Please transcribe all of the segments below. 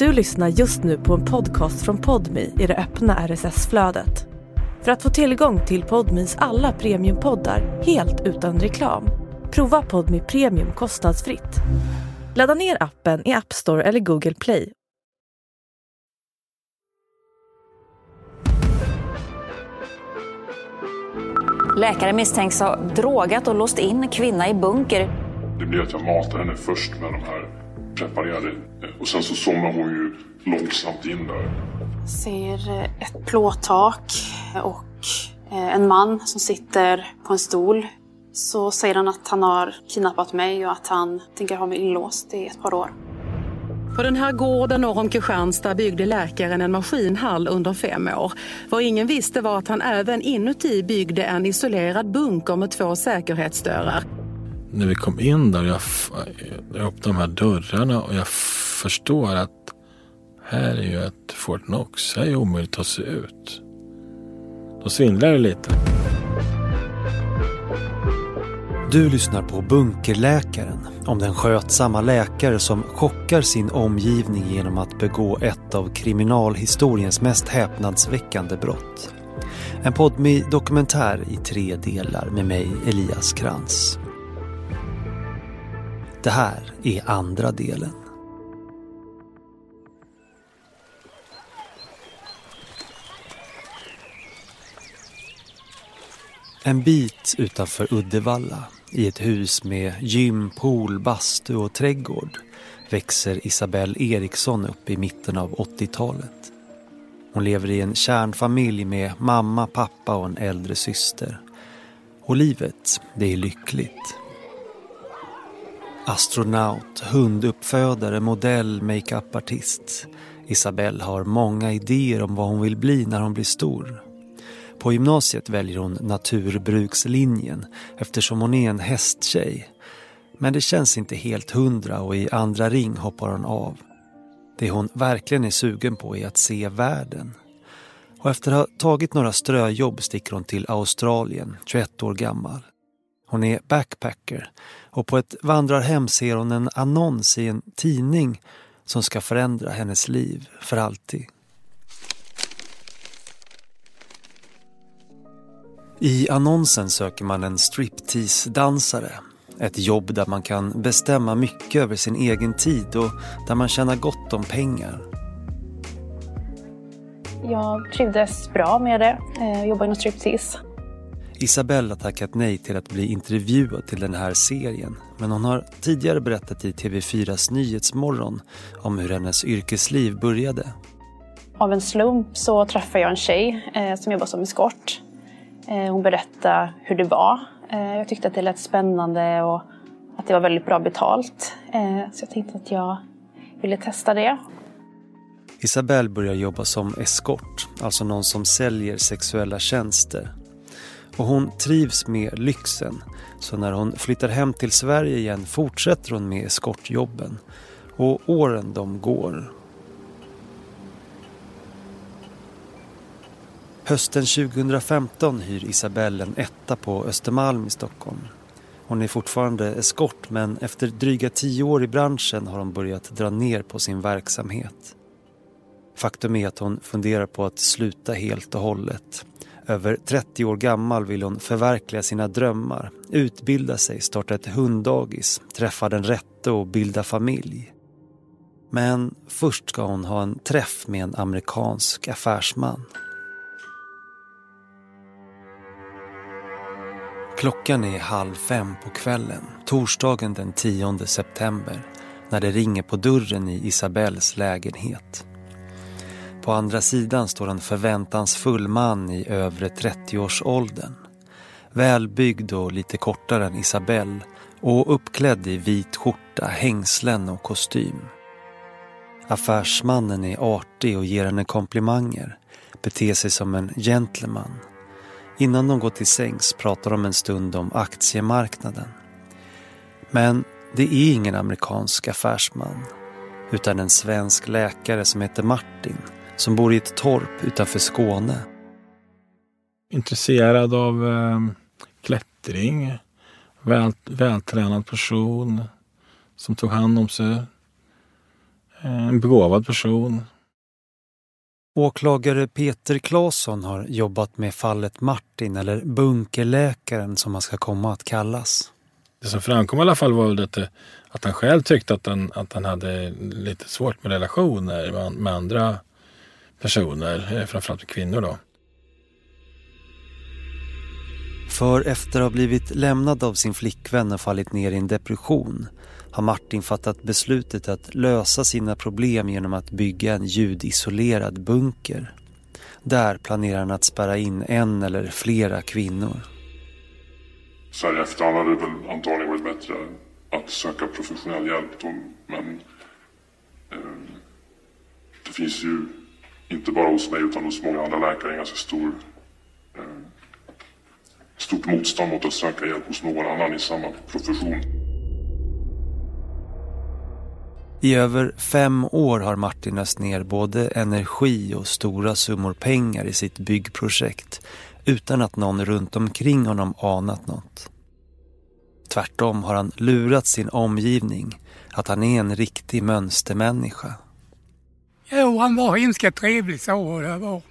Du lyssnar just nu på en podcast från Podmi i det öppna RSS-flödet. För att få tillgång till Podmis alla premiumpoddar helt utan reklam, prova Podmi Premium kostnadsfritt. Ladda ner appen i App Store eller Google Play. Läkare misstänks ha drogat och låst in kvinna i bunker. Det blir att jag matar henne först med de här preparerade och sen så somnar hon ju långsamt in där. Ser ett plåttak och eh, en man som sitter på en stol. Så säger han att han har kidnappat mig och att han tänker ha mig inlåst i ett par år. På den här gården norr om Kristianstad byggde läkaren en maskinhall under fem år. Vad ingen visste var att han även inuti byggde en isolerad bunker med två säkerhetsdörrar. När vi kom in där, jag, jag öppnade de här dörrarna och jag förstår att här är ju ett Fort Knox. Här är omöjligt att ta sig ut. Då svindlar det lite. Du lyssnar på Bunkerläkaren om den skötsamma läkare som chockar sin omgivning genom att begå ett av kriminalhistoriens mest häpnadsväckande brott. En podmi dokumentär i tre delar med mig, Elias Krantz. Det här är andra delen. En bit utanför Uddevalla, i ett hus med gym, pool, bastu och trädgård växer Isabelle Eriksson upp i mitten av 80-talet. Hon lever i en kärnfamilj med mamma, pappa och en äldre syster. Och livet, det är lyckligt. Astronaut, hunduppfödare, modell, makeupartist. Isabelle har många idéer om vad hon vill bli när hon blir stor. På gymnasiet väljer hon naturbrukslinjen eftersom hon är en hästtjej. Men det känns inte helt hundra och i andra ring hoppar hon av. Det hon verkligen är sugen på är att se världen. Och efter att ha tagit några ströjobb sticker hon till Australien, 21 år gammal. Hon är backpacker och på ett vandrarhem ser hon en annons i en tidning som ska förändra hennes liv för alltid. I annonsen söker man en striptease-dansare. Ett jobb där man kan bestämma mycket över sin egen tid och där man tjänar gott om pengar. Jag trivdes bra med det, eh, jag jobba inom striptease. Isabelle har tackat nej till att bli intervjuad till den här serien. Men hon har tidigare berättat i TV4s Nyhetsmorgon om hur hennes yrkesliv började. Av en slump så träffade jag en tjej eh, som jobbar som eskort. Eh, hon berättade hur det var. Eh, jag tyckte att det lät spännande och att det var väldigt bra betalt. Eh, så jag tänkte att jag ville testa det. Isabelle börjar jobba som eskort, alltså någon som säljer sexuella tjänster. Och hon trivs med lyxen, så när hon flyttar hem till Sverige igen fortsätter hon med eskortjobben. Och åren de går. Hösten 2015 hyr Isabelle en etta på Östermalm i Stockholm. Hon är fortfarande eskort men efter dryga tio år i branschen har hon börjat dra ner på sin verksamhet. Faktum är att hon funderar på att sluta helt och hållet. Över 30 år gammal vill hon förverkliga sina drömmar, utbilda sig, starta ett hunddagis, träffa den rätte och bilda familj. Men först ska hon ha en träff med en amerikansk affärsman. Klockan är halv fem på kvällen, torsdagen den 10 september, när det ringer på dörren i Isabells lägenhet. På andra sidan står en förväntansfull man i övre 30-årsåldern. Välbyggd och lite kortare än Isabelle och uppklädd i vit skjorta, hängslen och kostym. Affärsmannen är artig och ger henne komplimanger, beter sig som en gentleman Innan de går till sängs pratar de en stund om aktiemarknaden. Men det är ingen amerikansk affärsman utan en svensk läkare som heter Martin som bor i ett torp utanför Skåne. Intresserad av eh, klättring, väl, vältränad person som tog hand om sig. En begåvad person. Åklagare Peter Claesson har jobbat med fallet Martin, eller bunkerläkaren som han ska komma att kallas. Det som framkom i alla fall var väl att, att han själv tyckte att han, att han hade lite svårt med relationer med, med andra personer, eh, framförallt kvinnor då. För efter att ha blivit lämnad av sin flickvän och fallit ner i en depression har Martin fattat beslutet att lösa sina problem genom att bygga en ljudisolerad bunker. Där planerar han att spärra in en eller flera kvinnor. Så här i efterhand hade det väl antagligen varit bättre att söka professionell hjälp då, men eh, det finns ju inte bara hos mig utan hos många andra läkare en ganska stor eh, stort motstånd mot att söka hjälp hos någon annan i samma profession. I över fem år har Martin öst ner både energi och stora summor pengar i sitt byggprojekt utan att någon runt omkring honom anat något. Tvärtom har han lurat sin omgivning att han är en riktig mönstermänniska. Jo, han var hemskt trevlig så det var.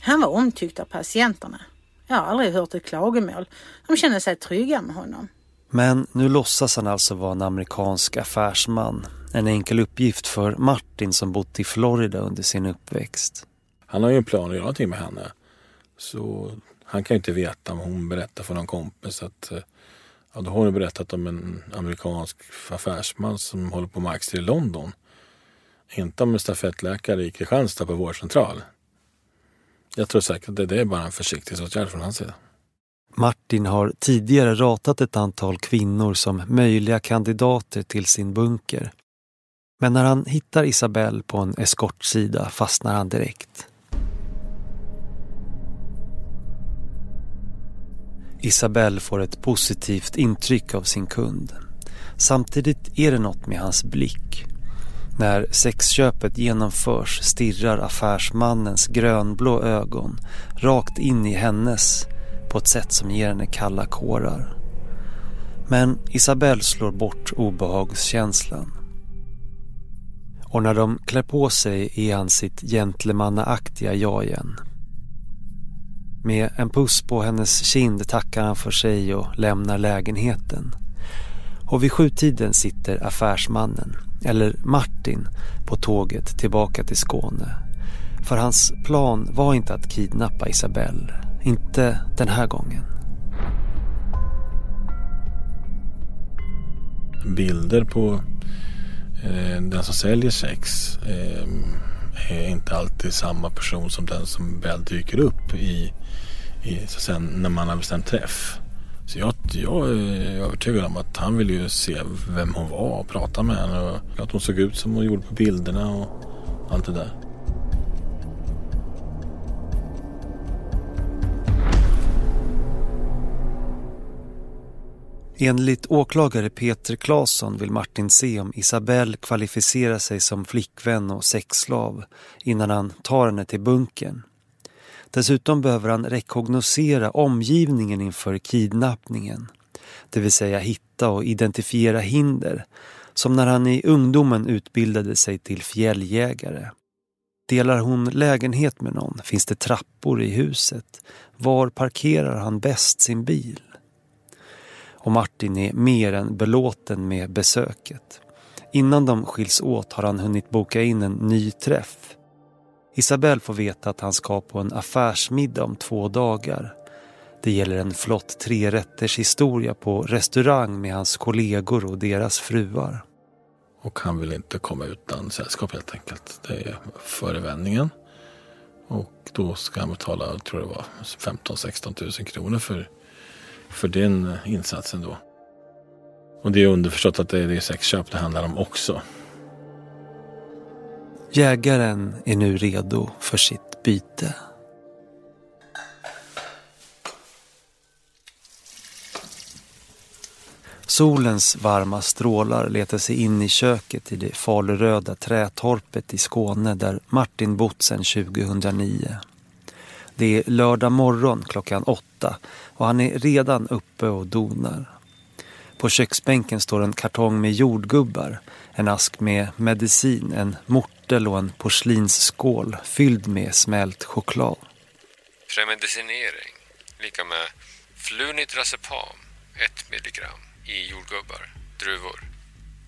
Han var omtyckt av patienterna. Jag har aldrig hört ett klagomål. De kände sig trygga med honom. Men nu låtsas han alltså vara en amerikansk affärsman. En enkel uppgift för Martin som bott i Florida under sin uppväxt. Han har ju en plan att göra någonting med henne. Så han kan ju inte veta om hon berättar för någon kompis att eh, ja, då har hon berättat om en amerikansk affärsman som håller på med aktier i London. Inte om en stafettläkare i Kristianstad på vårdcentral. Jag tror säkert att det är bara en försiktighetsåtgärd från hans sida. Martin har tidigare ratat ett antal kvinnor som möjliga kandidater till sin bunker. Men när han hittar Isabelle på en eskortsida fastnar han direkt. Isabelle får ett positivt intryck av sin kund. Samtidigt är det något med hans blick. När sexköpet genomförs stirrar affärsmannens grönblå ögon rakt in i hennes på ett sätt som ger henne kalla kårar. Men Isabelle slår bort obehagskänslan. Och när de klär på sig är han sitt gentlemannaaktiga jag igen. Med en puss på hennes kind tackar han för sig och lämnar lägenheten. Och vid sjutiden sitter affärsmannen, eller Martin, på tåget tillbaka till Skåne. För hans plan var inte att kidnappa Isabelle. Inte den här gången. Bilder på eh, den som säljer sex eh, är inte alltid samma person som den som väl dyker upp i, i så när man har bestämt träff. Så jag, jag är övertygad om att han ville ju se vem hon var och prata med henne och att hon såg ut som hon gjorde på bilderna och allt det där. Enligt åklagare Peter Claesson vill Martin se om Isabelle kvalificerar sig som flickvän och sexslav innan han tar henne till bunkern. Dessutom behöver han rekognosera omgivningen inför kidnappningen. Det vill säga hitta och identifiera hinder. Som när han i ungdomen utbildade sig till fjälljägare. Delar hon lägenhet med någon? Finns det trappor i huset? Var parkerar han bäst sin bil? Och Martin är mer än belåten med besöket. Innan de skiljs åt har han hunnit boka in en ny träff. Isabelle får veta att han ska på en affärsmiddag om två dagar. Det gäller en flott trerätters historia på restaurang med hans kollegor och deras fruar. Och han vill inte komma utan sällskap helt enkelt. Det är förevändningen. Och då ska han betala, jag tror det var 15-16 000 kronor för, för den insatsen då. Och det är underförstått att det är sexköp det handlar om också. Jägaren är nu redo för sitt byte. Solens varma strålar letar sig in i köket i det faluröda trätorpet i Skåne där Martin bott sedan 2009. Det är lördag morgon klockan åtta och han är redan uppe och donar. På köksbänken står en kartong med jordgubbar, en ask med medicin, en mortel och en porslinsskål fylld med smält choklad. Premedicinering, lika med flunitrazepam, 1 milligram i jordgubbar, druvor.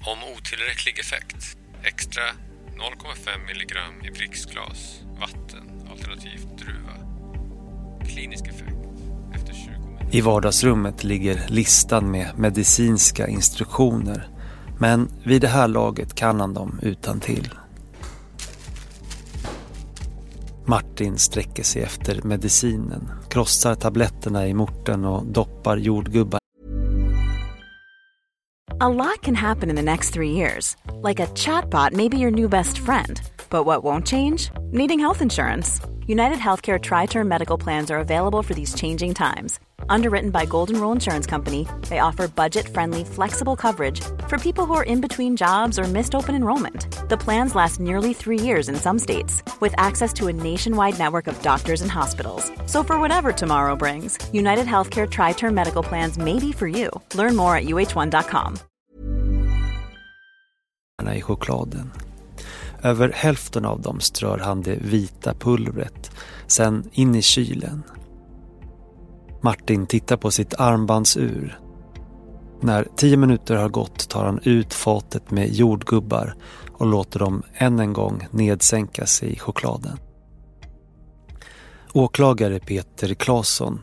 Om otillräcklig effekt, extra 0,5 milligram i dricksglas, vatten, alternativt druva. Klinisk effekt efter 20 minuter. I vardagsrummet ligger listan med medicinska instruktioner. Men vid det här laget kan han dem utan till. Martin sträcker sig efter medicinen, krossar tabletterna i morten och doppar jordgubbar A lot can happen in the next three years. Like a chatbot maybe your new best friend. But what won't change? Needing health insurance. United Healthcare Tri Term Medical Plans are available for these changing times. Underwritten by Golden Rule Insurance Company, they offer budget friendly, flexible coverage for people who are in between jobs or missed open enrollment. The plans last nearly three years in some states, with access to a nationwide network of doctors and hospitals. So, for whatever tomorrow brings, United Healthcare Tri Term Medical Plans may be for you. Learn more at uh1.com. i chokladen. Över hälften av dem strör han det vita pulvret, sen in i kylen. Martin tittar på sitt armbandsur. När tio minuter har gått tar han ut fatet med jordgubbar och låter dem än en gång nedsänkas i chokladen. Åklagare Peter Claesson.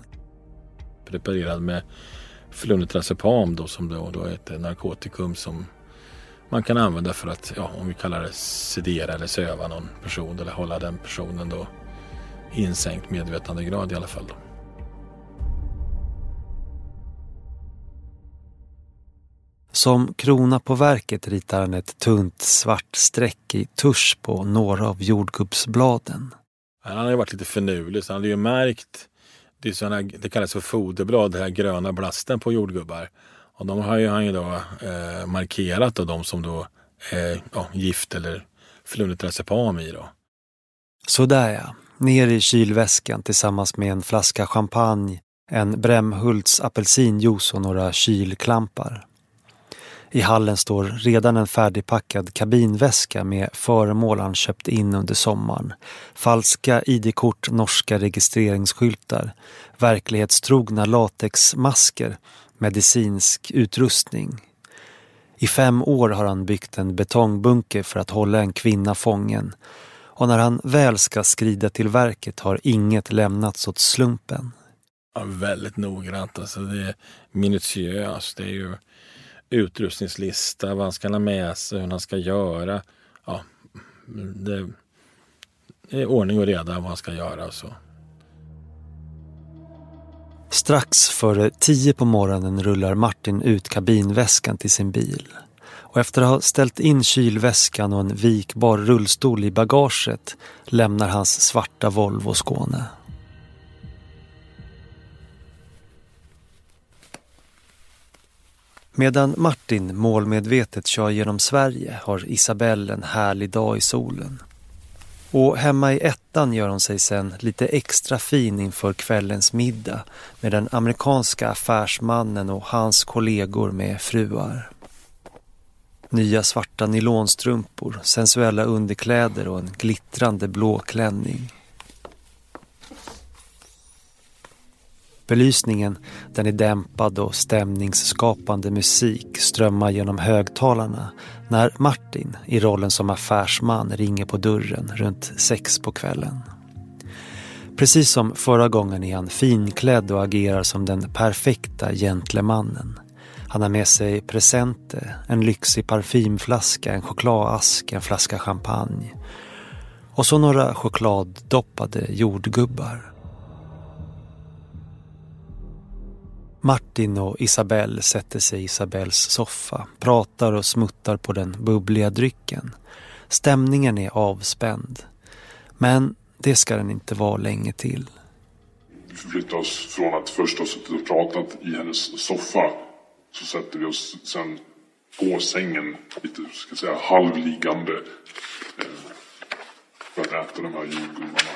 Preparerad med flunitrazepam då som då, då är ett narkotikum som man kan använda för att, ja, om vi kallar det sedera eller söva någon person eller hålla den personen då i en sänkt medvetandegrad i alla fall. Då. Som krona på verket ritar han ett tunt svart streck i tusch på några av jordgubbsbladen. Han har ju varit lite finurlig så han hade ju märkt, det, är såna, det kallas för foderblad, den här gröna blasten på jordgubbar. Och de har ju han ju då eh, markerat av de som då är ja, gift eller flunitrazepam i då. Sådär ja, ner i kylväskan tillsammans med en flaska champagne, en Brämhults apelsinjuice och några kylklampar. I hallen står redan en färdigpackad kabinväska med föremål han köpt in under sommaren. Falska ID-kort, norska registreringsskyltar, verklighetstrogna latexmasker medicinsk utrustning. I fem år har han byggt en betongbunker för att hålla en kvinna fången och när han väl ska skrida till verket har inget lämnats åt slumpen. Ja, väldigt noggrant, alltså det är minutiöst. Det är ju utrustningslista, vad han ska ha med sig, hur han ska göra. Ja, det är ordning och reda vad han ska göra och så. Strax före tio på morgonen rullar Martin ut kabinväskan till sin bil. Och efter att ha ställt in kylväskan och en vikbar rullstol i bagaget lämnar hans svarta Volvo Skåne. Medan Martin målmedvetet kör genom Sverige har Isabelle en härlig dag i solen. Och hemma i ettan gör hon sig sen lite extra fin inför kvällens middag med den amerikanska affärsmannen och hans kollegor med fruar. Nya svarta nylonstrumpor, sensuella underkläder och en glittrande blå klänning. Belysningen, den är dämpad och stämningsskapande musik strömmar genom högtalarna när Martin i rollen som affärsman ringer på dörren runt sex på kvällen. Precis som förra gången är han finklädd och agerar som den perfekta gentlemannen. Han har med sig presenter, en lyxig parfymflaska, en chokladask, en flaska champagne och så några chokladdoppade jordgubbar. Martin och Isabelle sätter sig i Isabells soffa, pratar och smuttar på den bubbliga drycken. Stämningen är avspänd. Men det ska den inte vara länge till. Vi förflyttar oss från att först ha suttit och pratat i hennes soffa så sätter vi oss sen på sängen, lite ska säga, halvliggande eh, för att äta de här jordgubbarna.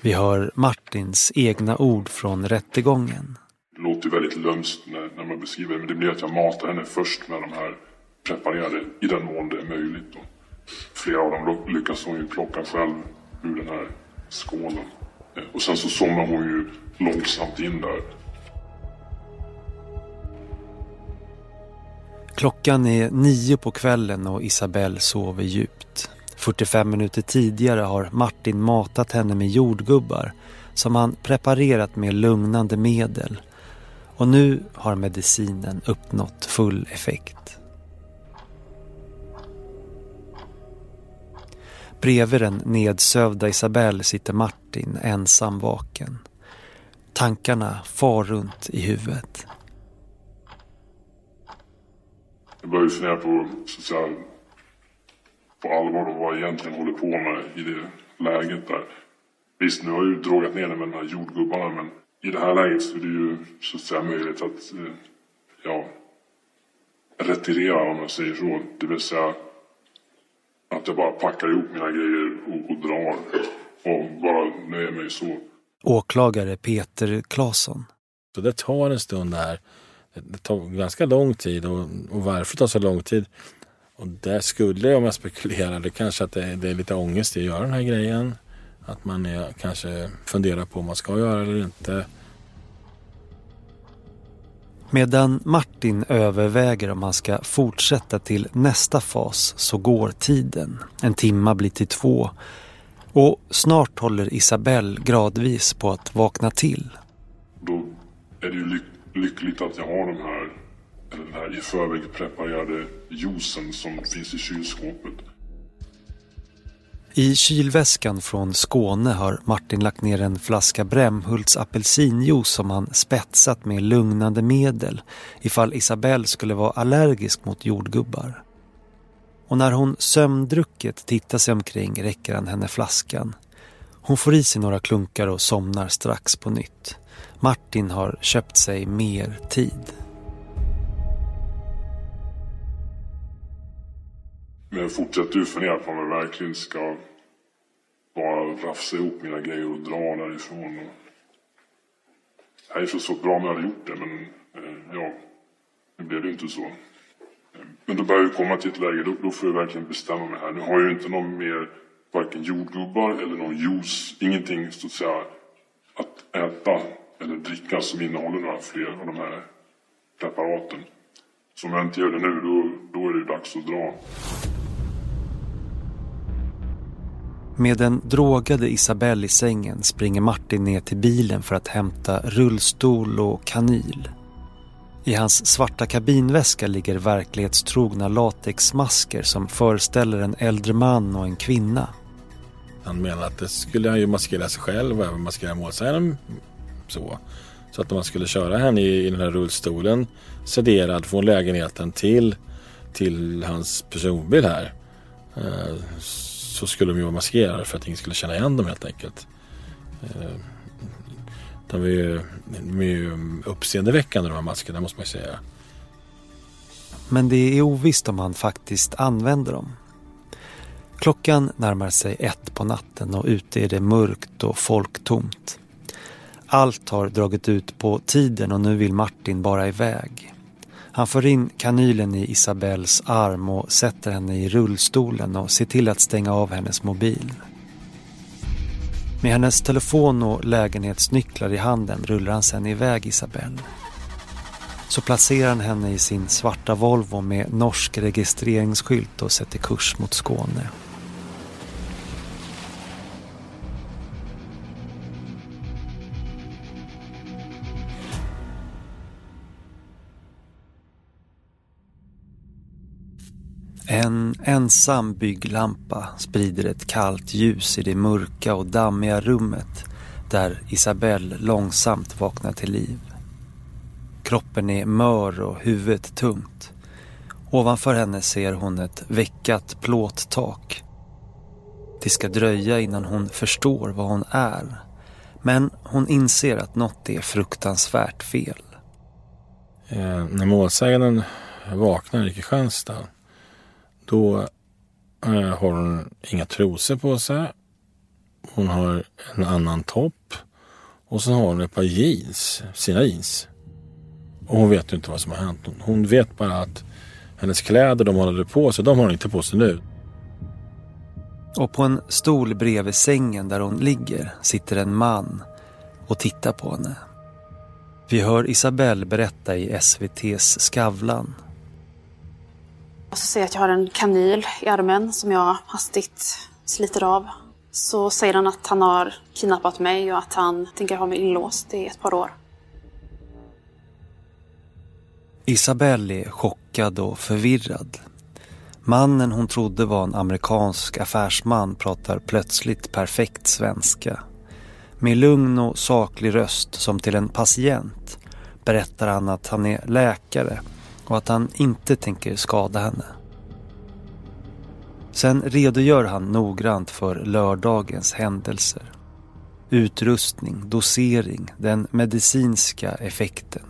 Vi hör Martins egna ord från rättegången det låter väldigt lömskt när, när man beskriver det. Men det blir att jag matar henne först med de här preparerade i den mån det är möjligt. Då. Flera av dem lyckas hon ju plocka själv ur den här skålen. Eh, och sen så somnar hon ju långsamt in där. Klockan är nio på kvällen och Isabelle sover djupt. 45 minuter tidigare har Martin matat henne med jordgubbar som han preparerat med lugnande medel. Och nu har medicinen uppnått full effekt. Bredvid den nedsövda Isabelle sitter Martin ensam vaken. Tankarna far runt i huvudet. Jag börjar fundera på, så att säga, på allvar och vad jag egentligen håller på med i det läget där. Visst, nu har jag ju drogat ner det med de här jordgubbarna men i det här läget så är det ju så att säga möjligt att, eh, ja, retirera om jag säger så. Det vill säga att jag bara packar ihop mina grejer och, och drar och bara nöjer mig så. Åklagare Peter Claesson. Så det tar en stund där. Det tar ganska lång tid och, och varför det tar så lång tid? Och där skulle, om jag spekulerar, kanske att det, det, är lite ångest i att göra den här grejen. Att man är, kanske funderar på om man ska göra eller inte. Medan Martin överväger om han ska fortsätta till nästa fas så går tiden. En timma blir till två. Och snart håller Isabelle gradvis på att vakna till. Då är det ju lyck lyckligt att jag har de här, eller den här i förväg preparerade juicen som finns i kylskåpet. I kylväskan från Skåne har Martin lagt ner en flaska Brämhults apelsinjuice som han spetsat med lugnande medel ifall Isabelle skulle vara allergisk mot jordgubbar. Och när hon sömndrucket tittar sig omkring räcker han henne flaskan. Hon får i sig några klunkar och somnar strax på nytt. Martin har köpt sig mer tid. Men fortsätter ju fundera på om jag verkligen ska bara rafsa ihop mina grejer och dra därifrån. Det hade förstås bra om jag hade gjort det, men eh, ja, nu blev det inte så. Men då börjar jag komma till ett läge, då, då får jag verkligen bestämma mig här. Nu har jag ju inte någon mer, varken jordgubbar eller någon juice, ingenting så att säga att äta eller dricka som innehåller några fler av de här preparaten. Så om jag inte gör det nu, då, då är det dags att dra. Med den drogade Isabelle i sängen springer Martin ner till bilen för att hämta rullstol och kanyl. I hans svarta kabinväska ligger verklighetstrogna latexmasker som föreställer en äldre man och en kvinna. Han menar att det skulle han ju maskera sig själv och även maskera målsägaren så. Så att om man skulle köra henne i, i den här rullstolen sederad från lägenheten till, till hans personbil här eh, så skulle de ju vara maskerade för att ingen skulle känna igen dem helt enkelt. Eh, de är ju, de är ju uppseendeväckande de här maskerna måste man ju säga. Men det är ovisst om han faktiskt använder dem. Klockan närmar sig ett på natten och ute är det mörkt och folktomt. Allt har dragit ut på tiden och nu vill Martin bara iväg. Han för in kanylen i Isabells arm och sätter henne i rullstolen och ser till att stänga av hennes mobil. Med hennes telefon och lägenhetsnycklar i handen rullar han sen iväg Isabelle. Så placerar han henne i sin svarta Volvo med norsk registreringsskylt och sätter kurs mot Skåne. En ensam bygglampa sprider ett kallt ljus i det mörka och dammiga rummet där Isabelle långsamt vaknar till liv. Kroppen är mör och huvudet tungt. Ovanför henne ser hon ett veckat plåttak. Det ska dröja innan hon förstår vad hon är. Men hon inser att något är fruktansvärt fel. Eh, när målsäganden vaknar i Kristianstad då eh, har hon inga trosor på sig. Hon har en annan topp. Och så har hon ett par jeans, sina jeans. Och hon vet ju inte vad som har hänt. Hon vet bara att hennes kläder de hade på sig, de har hon inte på sig nu. Och på en stol bredvid sängen där hon ligger sitter en man och tittar på henne. Vi hör Isabelle berätta i SVTs Skavlan. Och så ser jag att jag har en kanyl i armen som jag hastigt sliter av. Så säger han att han har kidnappat mig och att han tänker ha mig inlåst i ett par år. Isabelle är chockad och förvirrad. Mannen hon trodde var en amerikansk affärsman pratar plötsligt perfekt svenska. Med lugn och saklig röst som till en patient berättar han att han är läkare och att han inte tänker skada henne. Sen redogör han noggrant för lördagens händelser. Utrustning, dosering, den medicinska effekten.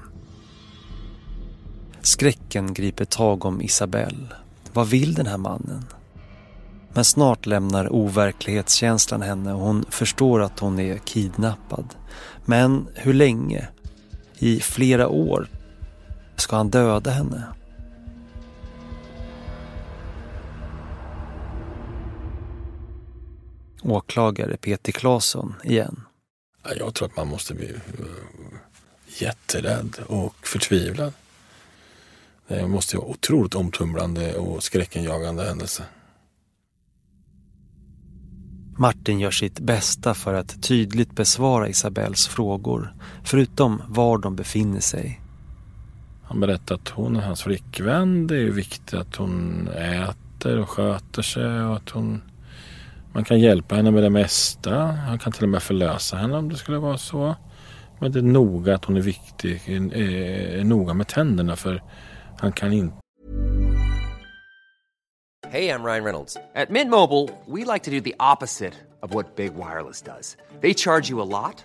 Skräcken griper tag om Isabelle. Vad vill den här mannen? Men snart lämnar overklighetskänslan henne och hon förstår att hon är kidnappad. Men hur länge? I flera år? Ska han döda henne? Åklagare Peter Claesson igen. Jag tror att man måste bli uh, jätterädd och förtvivlad. Det måste vara otroligt omtumlande och skräckenjagande händelse. Martin gör sitt bästa för att tydligt besvara Isabells frågor, förutom var de befinner sig. Han berättar att hon är hans flickvän. Det är viktigt att hon äter och sköter sig och att hon man kan hjälpa henne med det mesta. Han kan till och med förlösa henne om det skulle vara så. Men det är noga att hon är viktig, är, är noga med tänderna för han kan inte... Hej, jag Ryan Reynolds. På Mint Mobile, we like to do the opposite of what Big Wireless does. They charge you a lot,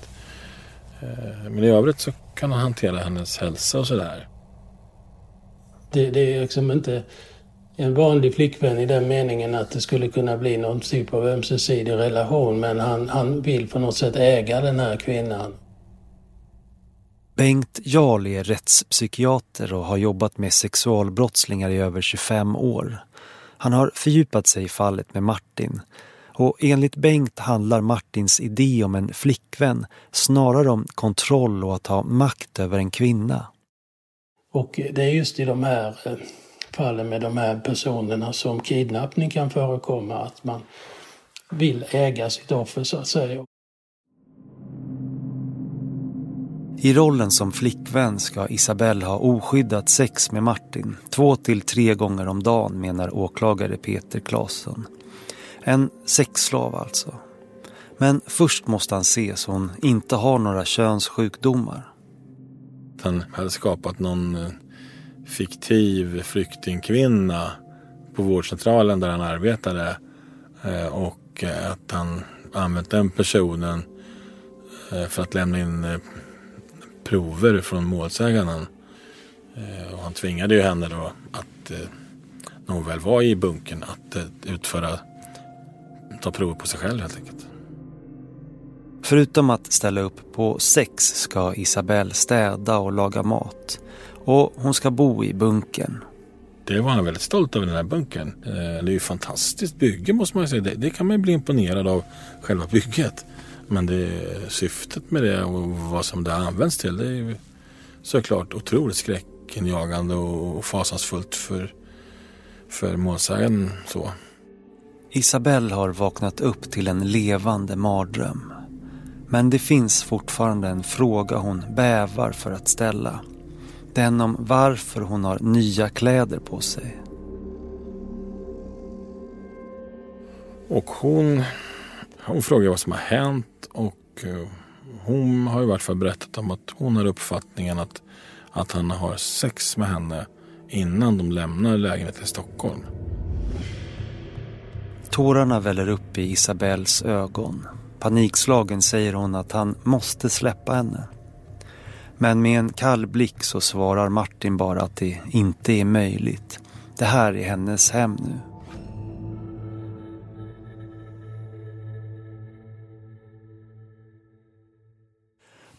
Eh, men i övrigt så kan han hantera hennes hälsa och sådär. Det, det är liksom inte en vanlig flickvän i den meningen att det skulle kunna bli någon typ av ömsesidig relation men han, han vill på något sätt äga den här kvinnan. Bengt Jarl är rättspsykiater och har jobbat med sexualbrottslingar i över 25 år. Han har fördjupat sig i fallet med Martin och enligt Bengt handlar Martins idé om en flickvän snarare om kontroll och att ha makt över en kvinna. Och det är just i de här eh, fallen med de här personerna som kidnappning kan förekomma. Att man vill äga sitt offer så att säga. I rollen som flickvän ska Isabelle ha oskyddat sex med Martin två till tre gånger om dagen menar åklagare Peter Claesson. En sexslav alltså. Men först måste han se så hon inte har några könssjukdomar. Han hade skapat någon eh, fiktiv flyktingkvinna på vårdcentralen där han arbetade eh, och eh, att han använt den personen för att lämna in prover från målsäganden. Och han tvingade ju henne då att när hon väl var i bunkern, att utföra ta prover på sig själv helt enkelt. Förutom att ställa upp på sex ska Isabelle städa och laga mat. Och hon ska bo i bunkern. Det var han väldigt stolt över den här bunkern. Eh, det är ju fantastiskt bygge måste man säga. Det, det kan man ju bli imponerad av själva bygget. Men det syftet med det och vad som det används till det är ju såklart otroligt skräckinjagande och fasansfullt för, för målsägaren. Så. Isabelle har vaknat upp till en levande mardröm. Men det finns fortfarande en fråga hon bävar för att ställa. Den om varför hon har nya kläder på sig. Och hon, hon frågar vad som har hänt och eh, hon har i vart fall berättat om att hon har uppfattningen att att han har sex med henne innan de lämnar lägenheten i Stockholm. Tårarna väller upp i Isabells ögon. Panikslagen säger hon att han måste släppa henne. Men med en kall blick så svarar Martin bara att det inte är möjligt. Det här är hennes hem nu.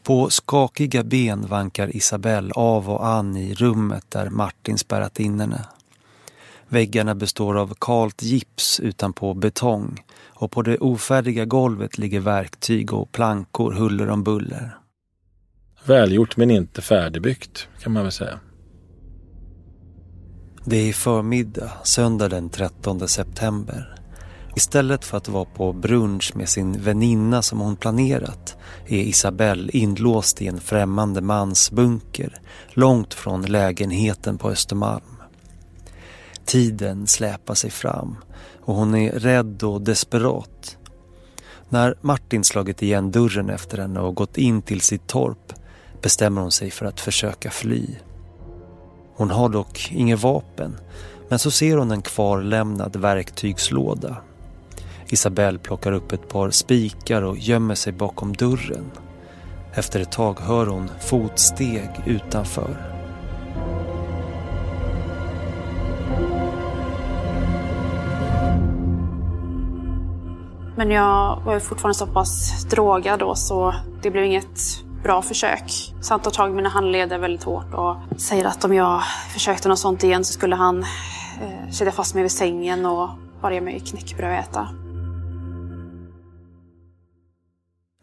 På skakiga ben vankar Isabelle av och an i rummet där Martin spärrat in henne. Väggarna består av kalt gips utanpå betong och på det ofärdiga golvet ligger verktyg och plankor huller om buller. Välgjort men inte färdigbyggt kan man väl säga. Det är förmiddag, söndag den 13 september. Istället för att vara på brunch med sin väninna som hon planerat är Isabelle inlåst i en främmande mans bunker långt från lägenheten på Östermalm. Tiden släpar sig fram och hon är rädd och desperat. När Martin slagit igen dörren efter henne och gått in till sitt torp bestämmer hon sig för att försöka fly. Hon har dock inget vapen men så ser hon en kvarlämnad verktygslåda. Isabelle plockar upp ett par spikar och gömmer sig bakom dörren. Efter ett tag hör hon fotsteg utanför. Men jag var fortfarande så pass drogad då så det blev inget bra försök. Så han tar tag i mina handleder väldigt hårt och säger att om jag försökte något sånt igen så skulle han eh, kedja fast mig vid sängen och bara ge mig knäckebröd att äta.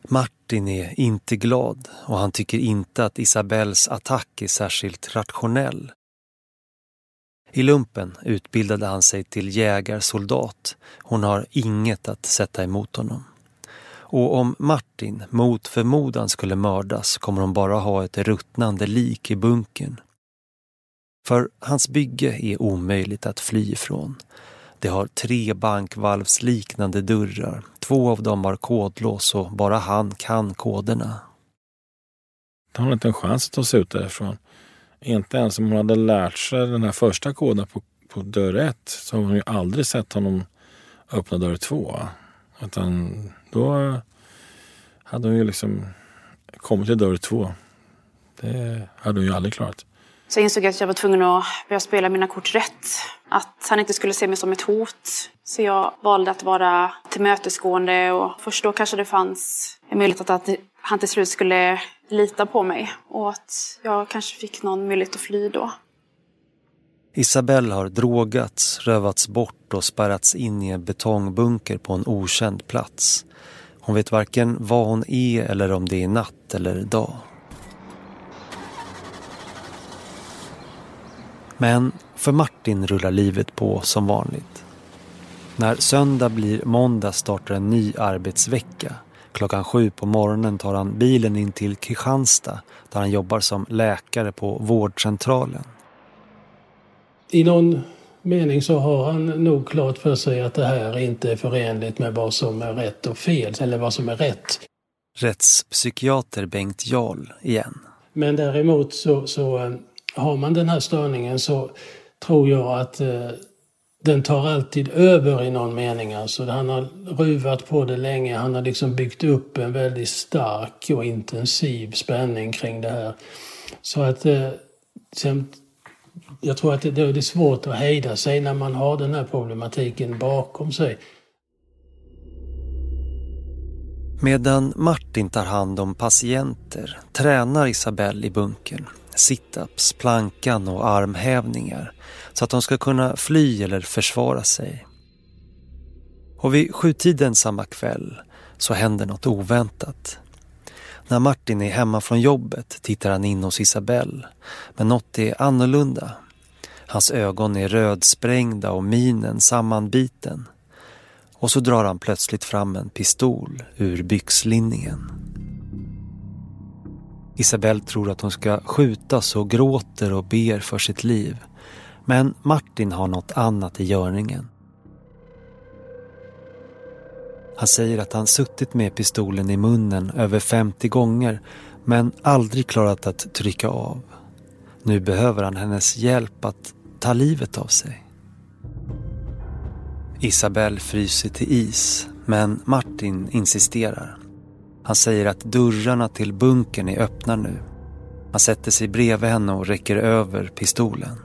Martin är inte glad och han tycker inte att Isabells attack är särskilt rationell. I lumpen utbildade han sig till jägarsoldat. Hon har inget att sätta emot honom. Och om Martin mot förmodan skulle mördas kommer hon bara ha ett ruttnande lik i bunkern. För hans bygge är omöjligt att fly ifrån. Det har tre bankvalvsliknande dörrar. Två av dem har kodlås och bara han kan koderna. Han har inte en chans att ta sig ut därifrån. Inte ens om hon hade lärt sig den här första koden på, på dörr ett så har hon ju aldrig sett honom öppna dörr två. Utan då hade hon ju liksom kommit till dörr två. Det hade hon ju aldrig klarat. Så jag insåg att jag var tvungen att börja spela mina kort rätt. Att han inte skulle se mig som ett hot. Så jag valde att vara tillmötesgående och först då kanske det fanns en möjlighet att han till slut skulle lita på mig och att jag kanske fick någon möjlighet att fly då. Isabelle har drogats, rövats bort och spärrats in i en betongbunker på en okänd plats. Hon vet varken vad hon är eller om det är natt eller dag. Men för Martin rullar livet på som vanligt. När söndag blir måndag startar en ny arbetsvecka. Klockan sju på morgonen tar han bilen in till Kristianstad där han jobbar som läkare på vårdcentralen. I någon mening så har han nog klart för sig att det här inte är förenligt med vad som är rätt och fel, eller vad som är rätt. Rättspsykiater Bengt Jarl igen. Men däremot så, så eh, har man den här störningen så tror jag att eh, den tar alltid över i någon mening. Alltså, han har ruvat på det länge. Han har liksom byggt upp en väldigt stark och intensiv spänning kring det här. Så att eh, sen, jag tror att det, det är svårt att hejda sig när man har den här problematiken bakom sig. Medan Martin tar hand om patienter tränar Isabelle i bunkern situps, plankan och armhävningar så att de ska kunna fly eller försvara sig. Och vid sjutiden samma kväll så händer något oväntat. När Martin är hemma från jobbet tittar han in hos Isabelle. Men något är annorlunda. Hans ögon är rödsprängda och minen sammanbiten. Och så drar han plötsligt fram en pistol ur byxlinningen. Isabelle tror att hon ska skjutas och gråter och ber för sitt liv. Men Martin har något annat i görningen. Han säger att han suttit med pistolen i munnen över 50 gånger men aldrig klarat att trycka av. Nu behöver han hennes hjälp att ta livet av sig. Isabelle fryser till is, men Martin insisterar. Han säger att dörrarna till bunkern är öppna nu. Han sätter sig bredvid henne och räcker över pistolen.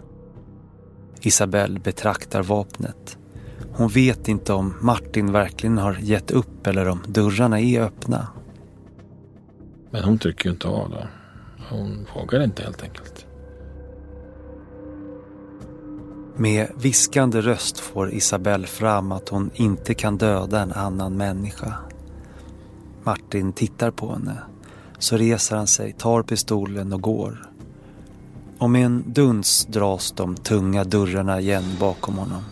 Isabelle betraktar vapnet. Hon vet inte om Martin verkligen har gett upp eller om dörrarna är öppna. Men hon trycker ju inte av då. Hon vågar inte helt enkelt. Med viskande röst får Isabelle fram att hon inte kan döda en annan människa. Martin tittar på henne. Så reser han sig, tar pistolen och går. Och med en duns dras de tunga dörrarna igen bakom honom.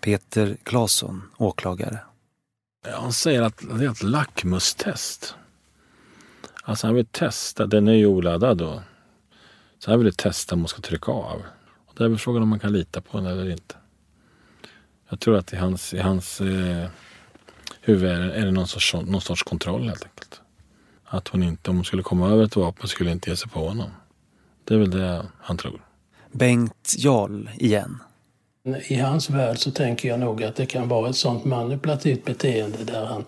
Peter Claesson, åklagare. Han säger att det är ett lackmustest. Alltså han vill testa, den är ju oladdad då. Så han vill testa om man ska trycka av. Och det är väl frågan om man kan lita på den eller inte. Jag tror att i hans, i hans eh, huvud är det, är det någon, sorts, någon sorts kontroll helt enkelt. Att hon inte, om hon skulle komma över ett vapen skulle inte ge sig på honom. Det är väl det han tror. Bengt Jarl igen. I hans värld så tänker jag nog att det kan vara ett sånt manipulativt beteende där han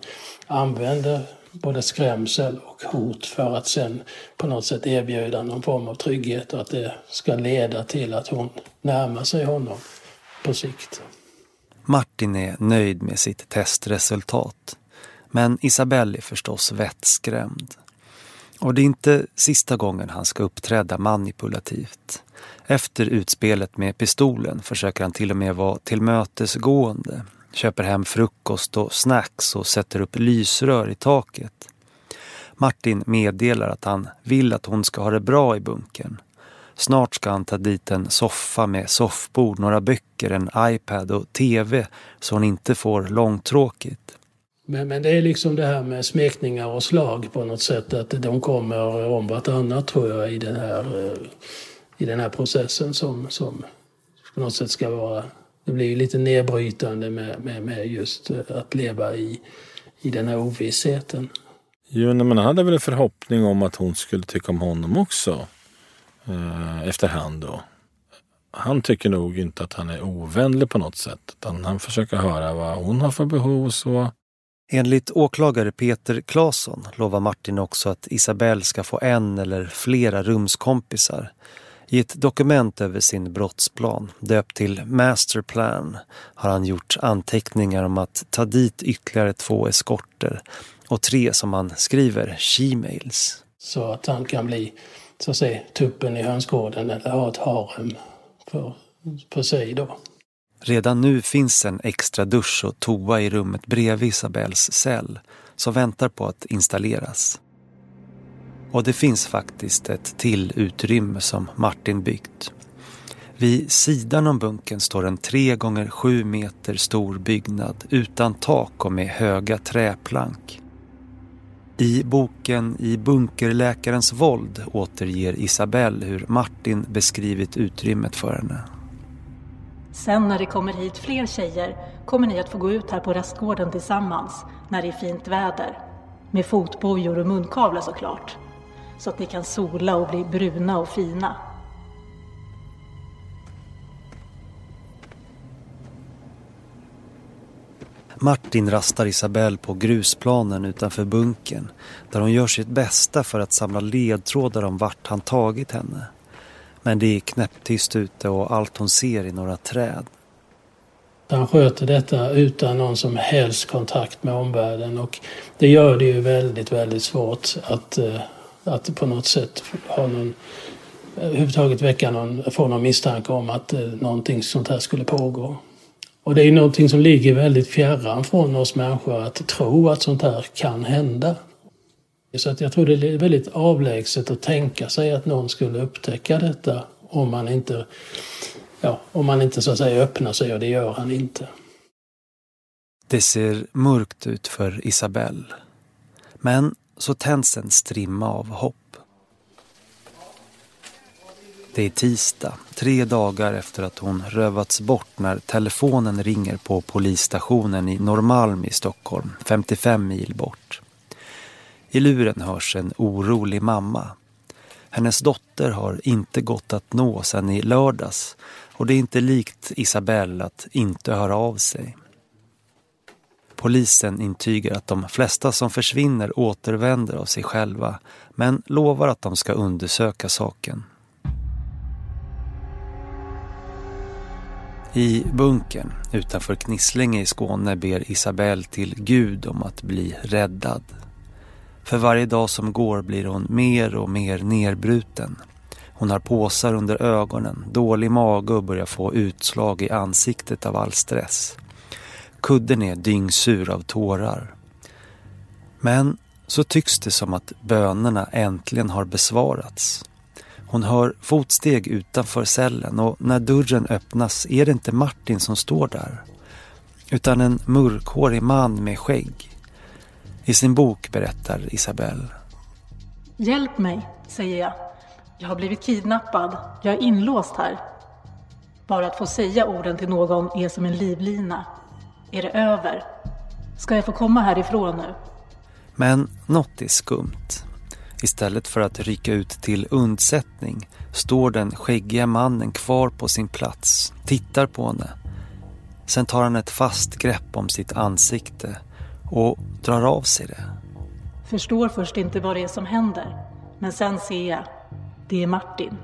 använder både skrämsel och hot för att sen på något sätt erbjuda någon form av trygghet och att det ska leda till att hon närmar sig honom på sikt. Martin är nöjd med sitt testresultat. Men Isabelle är förstås vettskrämd. Och det är inte sista gången han ska uppträda manipulativt. Efter utspelet med pistolen försöker han till och med vara tillmötesgående. Köper hem frukost och snacks och sätter upp lysrör i taket. Martin meddelar att han vill att hon ska ha det bra i bunkern. Snart ska han ta dit en soffa med soffbord, några böcker, en iPad och TV så hon inte får långtråkigt. Men, men det är liksom det här med smekningar och slag på något sätt. Att de kommer om vartannat tror jag i den här, eh, i den här processen som, som på något sätt ska vara... Det blir ju lite nedbrytande med, med, med just eh, att leva i, i den här ovissheten. Jo, men han hade väl en förhoppning om att hon skulle tycka om honom också. Eh, efterhand då. Han tycker nog inte att han är ovänlig på något sätt. Utan han försöker höra vad hon har för behov och så. Enligt åklagare Peter Claesson lovar Martin också att Isabelle ska få en eller flera rumskompisar. I ett dokument över sin brottsplan, döpt till Masterplan, har han gjort anteckningar om att ta dit ytterligare två eskorter och tre, som han skriver, she-mails. Så att han kan bli, så att säga, tuppen i hönsgården eller ha ett harem för, för sig då. Redan nu finns en extra dusch och toa i rummet bredvid Isabells cell som väntar på att installeras. Och det finns faktiskt ett till utrymme som Martin byggt. Vid sidan om bunkern står en tre gånger sju meter stor byggnad utan tak och med höga träplank. I boken I bunkerläkarens våld återger Isabelle hur Martin beskrivit utrymmet för henne. Sen när det kommer hit fler tjejer kommer ni att få gå ut här på rastgården tillsammans när det är fint väder. Med fotbojor och munkavle såklart. Så att ni kan sola och bli bruna och fina. Martin rastar Isabelle på grusplanen utanför bunkern där hon gör sitt bästa för att samla ledtrådar om vart han tagit henne. Men det är knäpptyst ute och allt hon ser är några träd. Han sköter detta utan någon som helst kontakt med omvärlden och det gör det ju väldigt, väldigt svårt att, eh, att på något sätt ha någon, överhuvudtaget väcka någon, få någon misstanke om att eh, någonting sånt här skulle pågå. Och det är någonting som ligger väldigt fjärran från oss människor att tro att sånt här kan hända. Så att jag tror det är väldigt avlägset att tänka sig att någon skulle upptäcka detta om man inte, ja, om man inte så att säga öppnar sig och det gör han inte. Det ser mörkt ut för Isabelle. Men så tänds en strimma av hopp. Det är tisdag, tre dagar efter att hon rövats bort när telefonen ringer på polisstationen i Norrmalm i Stockholm, 55 mil bort. I luren hörs en orolig mamma. Hennes dotter har inte gått att nå sedan i lördags och det är inte likt Isabelle att inte höra av sig. Polisen intygar att de flesta som försvinner återvänder av sig själva men lovar att de ska undersöka saken. I bunkern utanför Knislinge i Skåne ber Isabelle till Gud om att bli räddad. För varje dag som går blir hon mer och mer nerbruten. Hon har påsar under ögonen, dålig mage och börjar få utslag i ansiktet av all stress. Kudden är dyngsur av tårar. Men så tycks det som att bönerna äntligen har besvarats. Hon hör fotsteg utanför cellen och när dörren öppnas är det inte Martin som står där. Utan en mörkhårig man med skägg. I sin bok berättar Isabelle. Hjälp mig, säger jag. Jag har blivit kidnappad. Jag är inlåst här. Bara att få säga orden till någon är som en livlina. Är det över? Ska jag få komma härifrån nu? Men något är skumt. Istället för att rycka ut till undsättning står den skäggiga mannen kvar på sin plats, tittar på henne. Sen tar han ett fast grepp om sitt ansikte och drar av sig det. Förstår först inte vad det är som händer. Men sen ser jag. Det är Martin.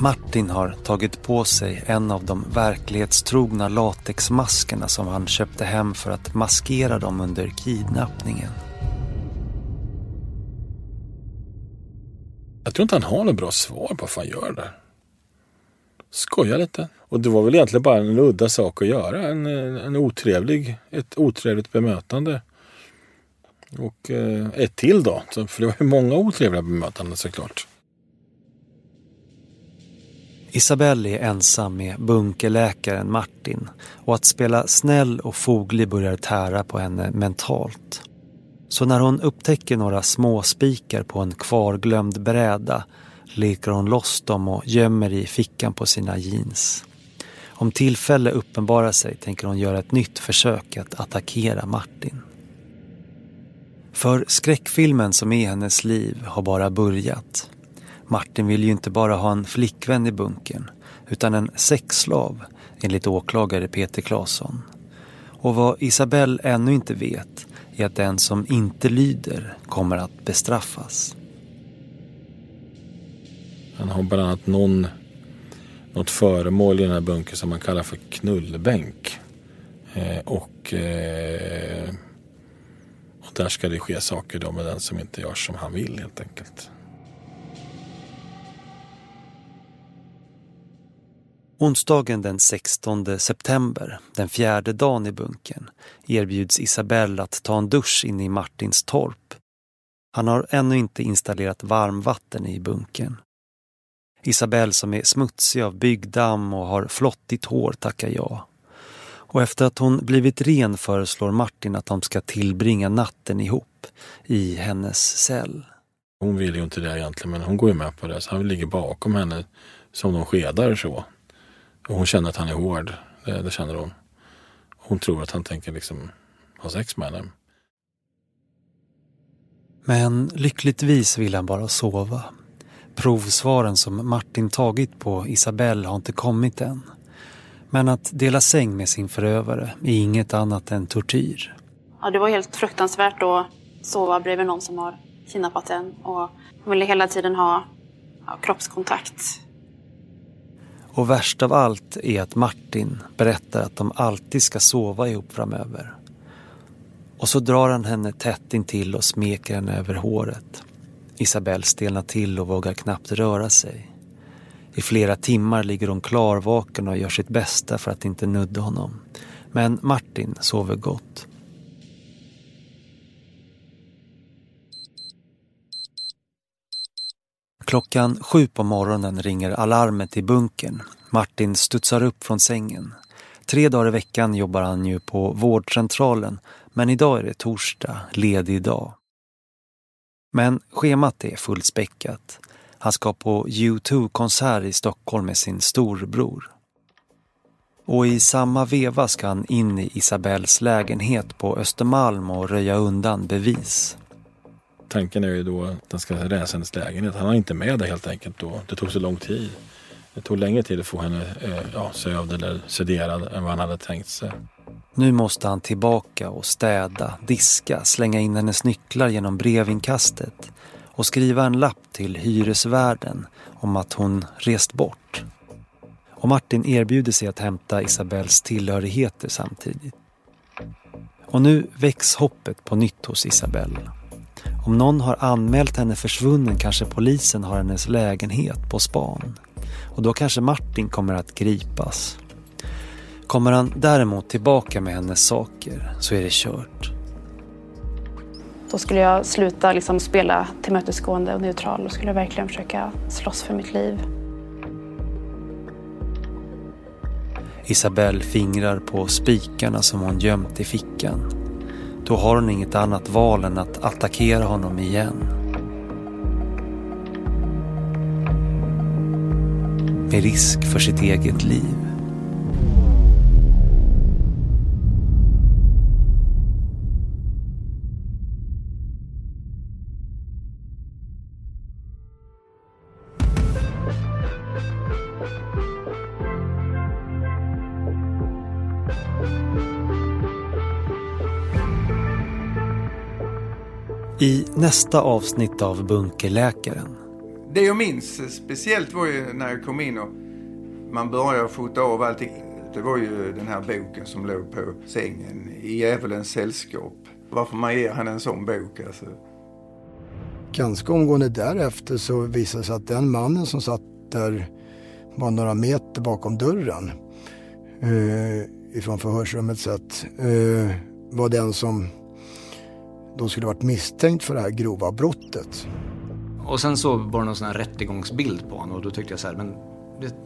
Martin har tagit på sig en av de verklighetstrogna latexmaskerna som han köpte hem för att maskera dem under kidnappningen. Jag tror inte han har något bra svar på varför han gör det. Skoja lite. Och det var väl egentligen bara en udda sak att göra. En, en otrevlig, ett otrevligt bemötande. Och eh, ett till då. För det var ju många otrevliga bemötanden såklart. Isabelle är ensam med bunkerläkaren Martin och att spela snäll och foglig börjar tära på henne mentalt. Så när hon upptäcker några små spikar på en kvarglömd bräda leker hon loss dem och gömmer i fickan på sina jeans. Om tillfälle uppenbarar sig tänker hon göra ett nytt försök att attackera Martin. För skräckfilmen som är hennes liv har bara börjat. Martin vill ju inte bara ha en flickvän i bunkern utan en sexslav enligt åklagare Peter Claesson. Och vad Isabelle ännu inte vet är att den som inte lyder kommer att bestraffas. Han har bland annat någon, något föremål i den här bunkern som man kallar för knullbänk. Eh, och, eh, och där ska det ske saker då med den som inte gör som han vill helt enkelt. Onsdagen den 16 september, den fjärde dagen i bunkern, erbjuds Isabelle att ta en dusch inne i Martins torp. Han har ännu inte installerat varmvatten i bunkern. Isabelle som är smutsig av byggdamm och har flottigt hår tackar ja. Och efter att hon blivit ren föreslår Martin att de ska tillbringa natten ihop i hennes cell. Hon vill ju inte det egentligen men hon går ju med på det så han ligger bakom henne som de skedar så. Och hon känner att han är hård. Det, det känner hon. Hon tror att han tänker liksom ha sex med henne. Men lyckligtvis vill han bara sova. Provsvaren som Martin tagit på Isabelle har inte kommit än. Men att dela säng med sin förövare är inget annat än tortyr. Ja, det var helt fruktansvärt att sova bredvid någon som har kidnappat en. Och hon ville hela tiden ha ja, kroppskontakt. Och värst av allt är att Martin berättar att de alltid ska sova ihop framöver. Och så drar han henne tätt intill och smeker henne över håret. Isabelle stelnar till och vågar knappt röra sig. I flera timmar ligger hon klarvaken och gör sitt bästa för att inte nudda honom. Men Martin sover gott. Klockan sju på morgonen ringer alarmet i bunkern. Martin studsar upp från sängen. Tre dagar i veckan jobbar han ju på vårdcentralen men idag är det torsdag, ledig dag. Men schemat är fullspäckat. Han ska på U2-konsert i Stockholm med sin storbror. Och i samma veva ska han in i Isabells lägenhet på Östermalm och röja undan bevis. Tanken är ju då att han ska rensa hennes lägenhet. Han har inte med det helt enkelt då. Det tog så lång tid. Det tog längre tid att få henne eh, ja, sövd eller sederad än vad han hade tänkt sig. Nu måste han tillbaka och städa, diska, slänga in hennes nycklar genom brevinkastet och skriva en lapp till hyresvärden om att hon rest bort. Och Martin erbjuder sig att hämta Isabells tillhörigheter samtidigt. Och nu väcks hoppet på nytt hos Isabelle. Om någon har anmält henne försvunnen kanske polisen har hennes lägenhet på span. Och då kanske Martin kommer att gripas. Kommer han däremot tillbaka med hennes saker så är det kört. Då skulle jag sluta liksom spela tillmötesgående och neutral och skulle verkligen försöka slåss för mitt liv. Isabelle fingrar på spikarna som hon gömt i fickan. Då har hon inget annat val än att attackera honom igen. Med risk för sitt eget liv. I nästa avsnitt av Bunkerläkaren. Det jag minns speciellt var ju när jag kom in och man började fota av allting. Det var ju den här boken som låg på sängen i djävulens sällskap. Varför man ger han en sån bok alltså. Ganska omgående därefter så visade det sig att den mannen som satt där var några meter bakom dörren eh, ifrån förhörsrummet sett eh, var den som då skulle varit misstänkt för det här grova brottet. Och sen så var det någon sån här rättegångsbild på honom och då tyckte jag så här, men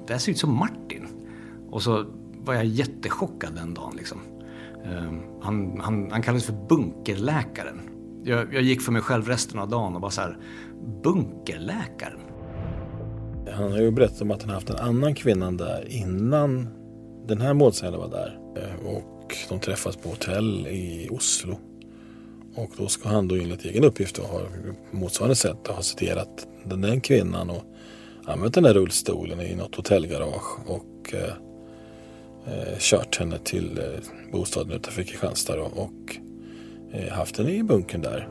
det, här ser ut som Martin. Och så var jag jättechockad den dagen liksom. Uh, han, han, han kallades för bunkerläkaren. Jag, jag, gick för mig själv resten av dagen och bara så här, bunkerläkaren. Han har ju berättat om att han haft en annan kvinna där innan den här målsäganden var där. Eh, och de träffas på hotell i Oslo. Och då ska han då enligt egen uppgift ha motsvarande sätt ha citerat den där kvinnan och använt den där rullstolen i något hotellgarage och eh, eh, kört henne till eh, bostaden utanför Kristianstad och, och eh, haft henne i bunkern där.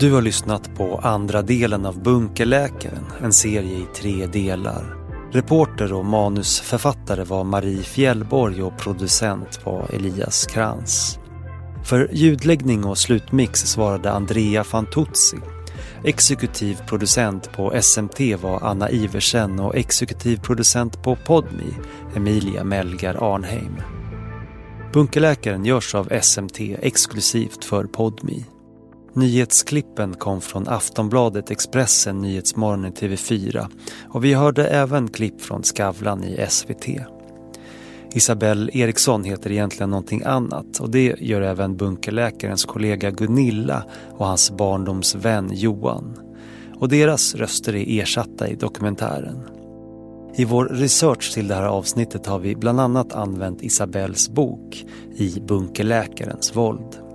Du har lyssnat på andra delen av Bunkerläkaren, en serie i tre delar. Reporter och manusförfattare var Marie Fjällborg och producent var Elias Krantz. För ljudläggning och slutmix svarade Andrea Fantuzzi. Exekutiv producent på SMT var Anna Iversen och exekutiv producent på Podmi, Emilia Melgar Arnheim. Bunkerläkaren görs av SMT exklusivt för Podmi. Nyhetsklippen kom från Aftonbladet, Expressen, Nyhetsmorgon i TV4 och vi hörde även klipp från Skavlan i SVT. Isabelle Eriksson heter egentligen någonting annat och det gör även bunkerläkarens kollega Gunilla och hans barndomsvän Johan. Och deras röster är ersatta i dokumentären. I vår research till det här avsnittet har vi bland annat använt Isabells bok I bunkerläkarens våld.